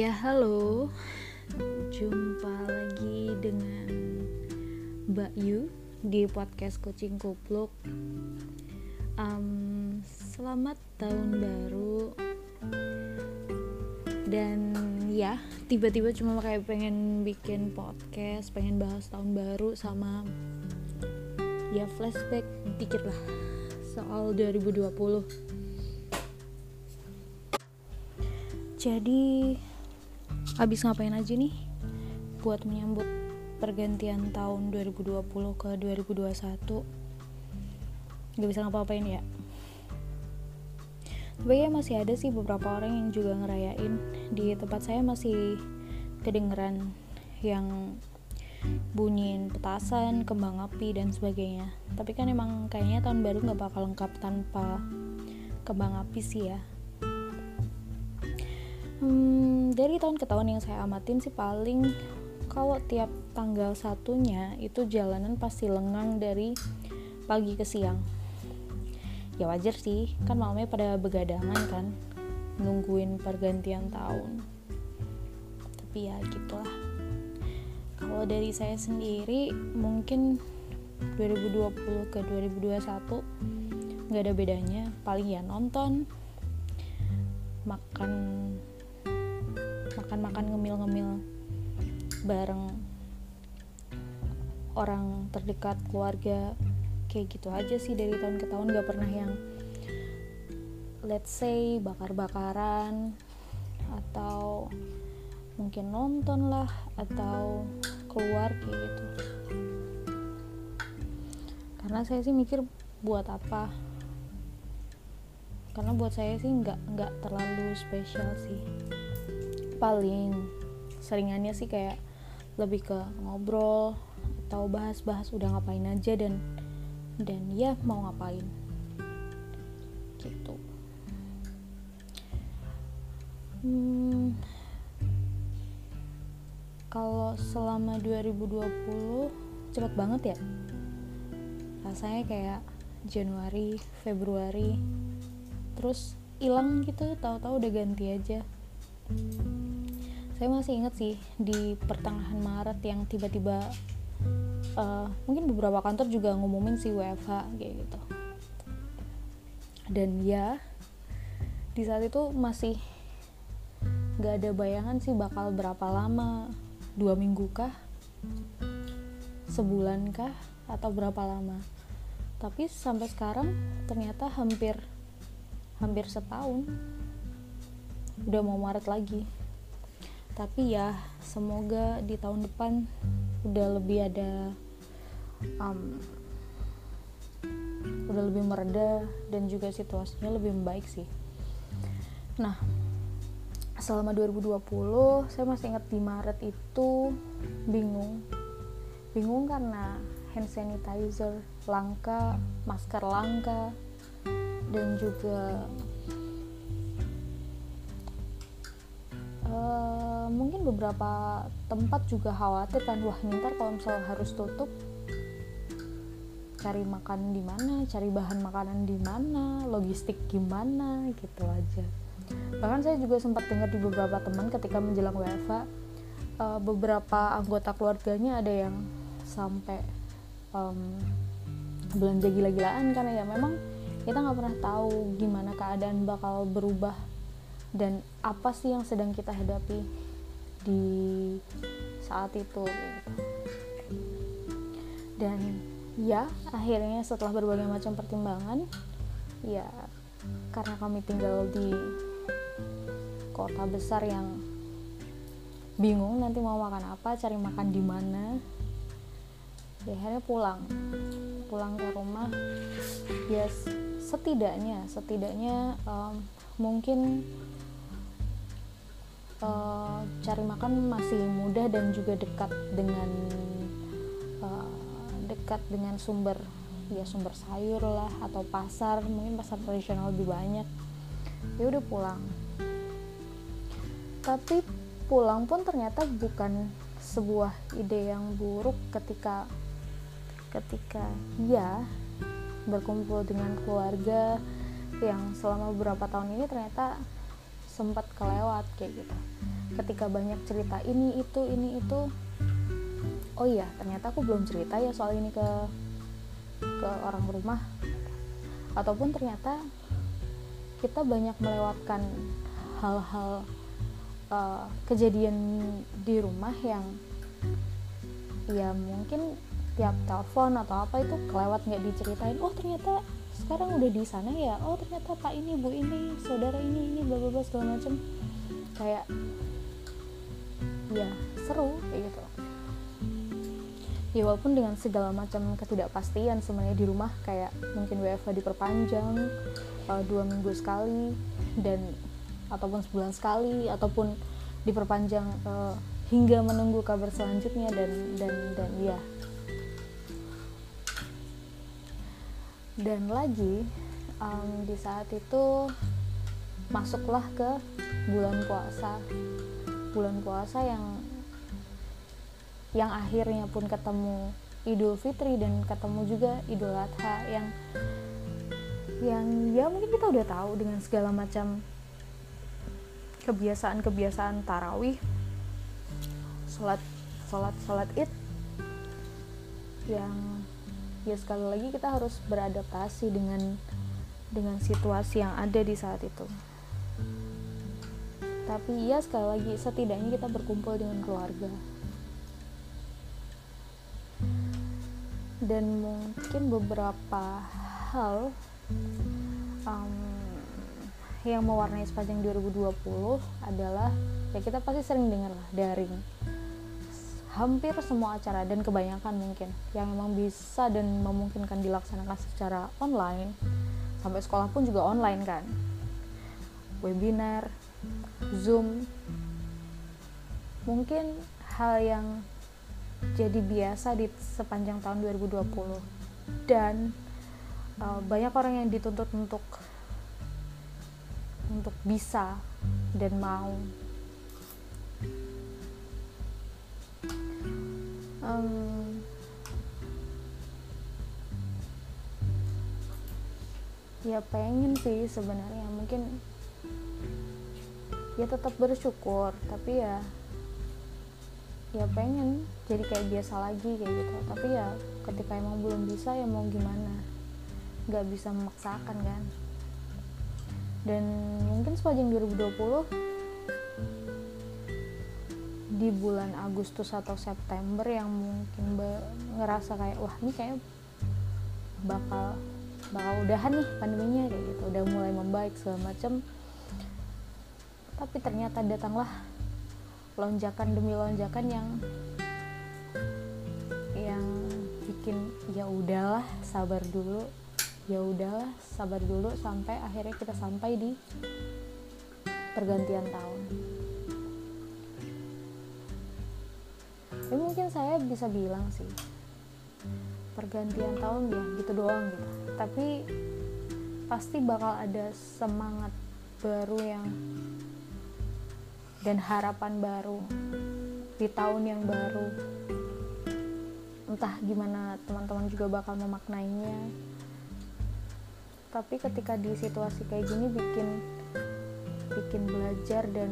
Ya halo, jumpa lagi dengan Mbak Yu di podcast Kucing Kupluk. Um, selamat tahun baru dan ya tiba-tiba cuma kayak pengen bikin podcast, pengen bahas tahun baru sama ya flashback dikit lah soal 2020. Jadi habis ngapain aja nih? Buat menyambut pergantian tahun 2020 ke 2021 gak bisa ngapa-ngapain ya. Tapi ya masih ada sih beberapa orang yang juga ngerayain. Di tempat saya masih kedengeran yang bunyiin petasan, kembang api dan sebagainya. Tapi kan emang kayaknya tahun baru gak bakal lengkap tanpa kembang api sih ya Hmm, dari tahun ke tahun yang saya amatin sih paling kalau tiap tanggal satunya itu jalanan pasti lengang dari pagi ke siang. Ya wajar sih, kan malamnya pada begadangan kan, nungguin pergantian tahun. Tapi ya gitulah. Kalau dari saya sendiri mungkin 2020 ke 2021 nggak ada bedanya, paling ya nonton, makan makan-makan ngemil-ngemil bareng orang terdekat keluarga kayak gitu aja sih dari tahun ke tahun. Gak pernah yang let's say bakar-bakaran atau mungkin nonton lah atau keluar kayak gitu. Karena saya sih mikir buat apa? Karena buat saya sih nggak nggak terlalu spesial sih paling seringannya sih kayak lebih ke ngobrol atau bahas-bahas udah ngapain aja dan dan ya mau ngapain. Gitu. Hmm, kalau selama 2020 cepet banget ya? Rasanya kayak Januari Februari terus hilang gitu tahu-tahu udah ganti aja saya masih inget sih di pertengahan Maret yang tiba-tiba uh, mungkin beberapa kantor juga ngumumin si WFH kayak gitu. Dan ya di saat itu masih gak ada bayangan sih bakal berapa lama dua minggu kah sebulan kah atau berapa lama. Tapi sampai sekarang ternyata hampir hampir setahun udah mau Maret lagi tapi ya semoga di tahun depan udah lebih ada um, udah lebih mereda dan juga situasinya lebih membaik sih. Nah selama 2020 saya masih ingat di Maret itu bingung. Bingung karena hand sanitizer langka masker langka dan juga uh, mungkin beberapa tempat juga khawatir kan wah ntar kalau misalnya harus tutup cari makan di mana cari bahan makanan di mana logistik gimana gitu aja. Bahkan saya juga sempat dengar di beberapa teman ketika menjelang WFH uh, beberapa anggota keluarganya ada yang sampai um, belanja gila-gilaan karena ya. Memang kita nggak pernah tahu gimana keadaan bakal berubah dan apa sih yang sedang kita hadapi di saat itu gitu. dan ya akhirnya setelah berbagai macam pertimbangan ya karena kami tinggal di kota besar yang bingung nanti mau makan apa cari makan di mana ya akhirnya pulang pulang ke rumah ya setidaknya setidaknya um, mungkin uh, cari makan masih mudah dan juga dekat dengan uh, dekat dengan sumber ya sumber sayur lah atau pasar. Mungkin pasar tradisional lebih banyak. Ya udah pulang. Tapi pulang pun ternyata bukan sebuah ide yang buruk ketika ketika ya berkumpul dengan keluarga yang selama beberapa tahun ini ternyata sempat kelewat kayak gitu. Ketika banyak cerita ini itu ini itu oh iya ternyata aku belum cerita ya soal ini ke ke orang rumah. Ataupun ternyata kita banyak melewatkan hal-hal uh, kejadian di rumah yang ya mungkin tiap telepon atau apa itu kelewat nggak diceritain. Oh ternyata sekarang udah di sana ya oh ternyata pak ini bu ini saudara ini ini bla bla segala macem. Kayak ya seru kayak gitu. Ya walaupun dengan segala macam ketidakpastian sebenarnya di rumah kayak mungkin WFH diperpanjang uh, dua minggu sekali dan ataupun sebulan sekali ataupun diperpanjang uh, hingga menunggu kabar selanjutnya dan dan dan ya dan lagi um, di saat itu masuklah ke bulan puasa. Bulan puasa yang yang akhirnya pun ketemu Idul Fitri dan ketemu juga Idul Adha yang yang ya mungkin kita udah tahu dengan segala macam kebiasaan-kebiasaan tarawih sholat sholat sholat id yang ya sekali lagi kita harus beradaptasi dengan dengan situasi yang ada di saat itu. Tapi ya sekali lagi setidaknya kita berkumpul dengan keluarga. Dan mungkin beberapa hal um, yang mewarnai sepanjang 2020 adalah ya kita pasti sering dengar lah daring hampir semua acara dan kebanyakan mungkin yang memang bisa dan memungkinkan dilaksanakan secara online sampai sekolah pun juga online kan. Webinar zoom mungkin hal yang jadi biasa di sepanjang tahun 2020 dan uh, banyak orang yang dituntut untuk untuk bisa dan mau um, ya pengen sih sebenarnya mungkin ya tetap bersyukur tapi ya ya pengen jadi kayak biasa lagi kayak gitu. Tapi ya ketika emang belum bisa ya mau gimana? Nggak bisa memaksakan kan? Dan mungkin sepanjang 2020 di bulan Agustus atau September yang mungkin ngerasa kayak wah ini kayak bakal bakal udahan nih pandeminya kayak gitu. Udah mulai membaik segala macam tapi ternyata datanglah lonjakan demi lonjakan yang yang bikin ya udahlah sabar dulu. Ya udahlah sabar dulu sampai akhirnya kita sampai di pergantian tahun ya mungkin saya bisa bilang sih pergantian tahun ya gitu doang gitu. Tapi pasti bakal ada semangat baru yang dan harapan baru di tahun yang baru. Entah gimana teman-teman juga bakal memaknainya. Tapi ketika di situasi kayak gini bikin bikin belajar dan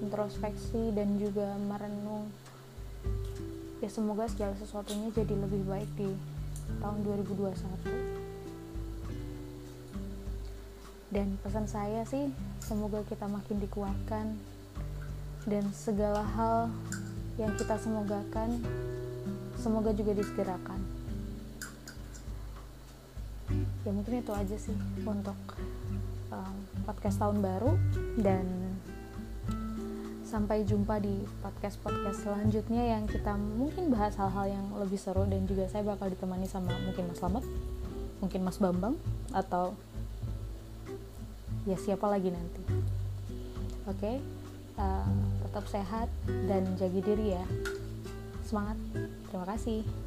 introspeksi dan juga merenung ya semoga segala sesuatunya jadi lebih baik di tahun 2021 dan pesan saya sih semoga kita makin dikuatkan dan segala hal yang kita semogakan semoga juga disegerakan. Ya mungkin itu aja sih untuk um, podcast tahun baru dan sampai jumpa di podcast-podcast selanjutnya yang kita mungkin bahas hal-hal yang lebih seru dan juga saya bakal ditemani sama mungkin Mas Slamet, mungkin Mas Bambang atau ya siapa lagi nanti. Oke, okay? uh, tetap sehat dan jaga diri ya. Semangat. Terima kasih.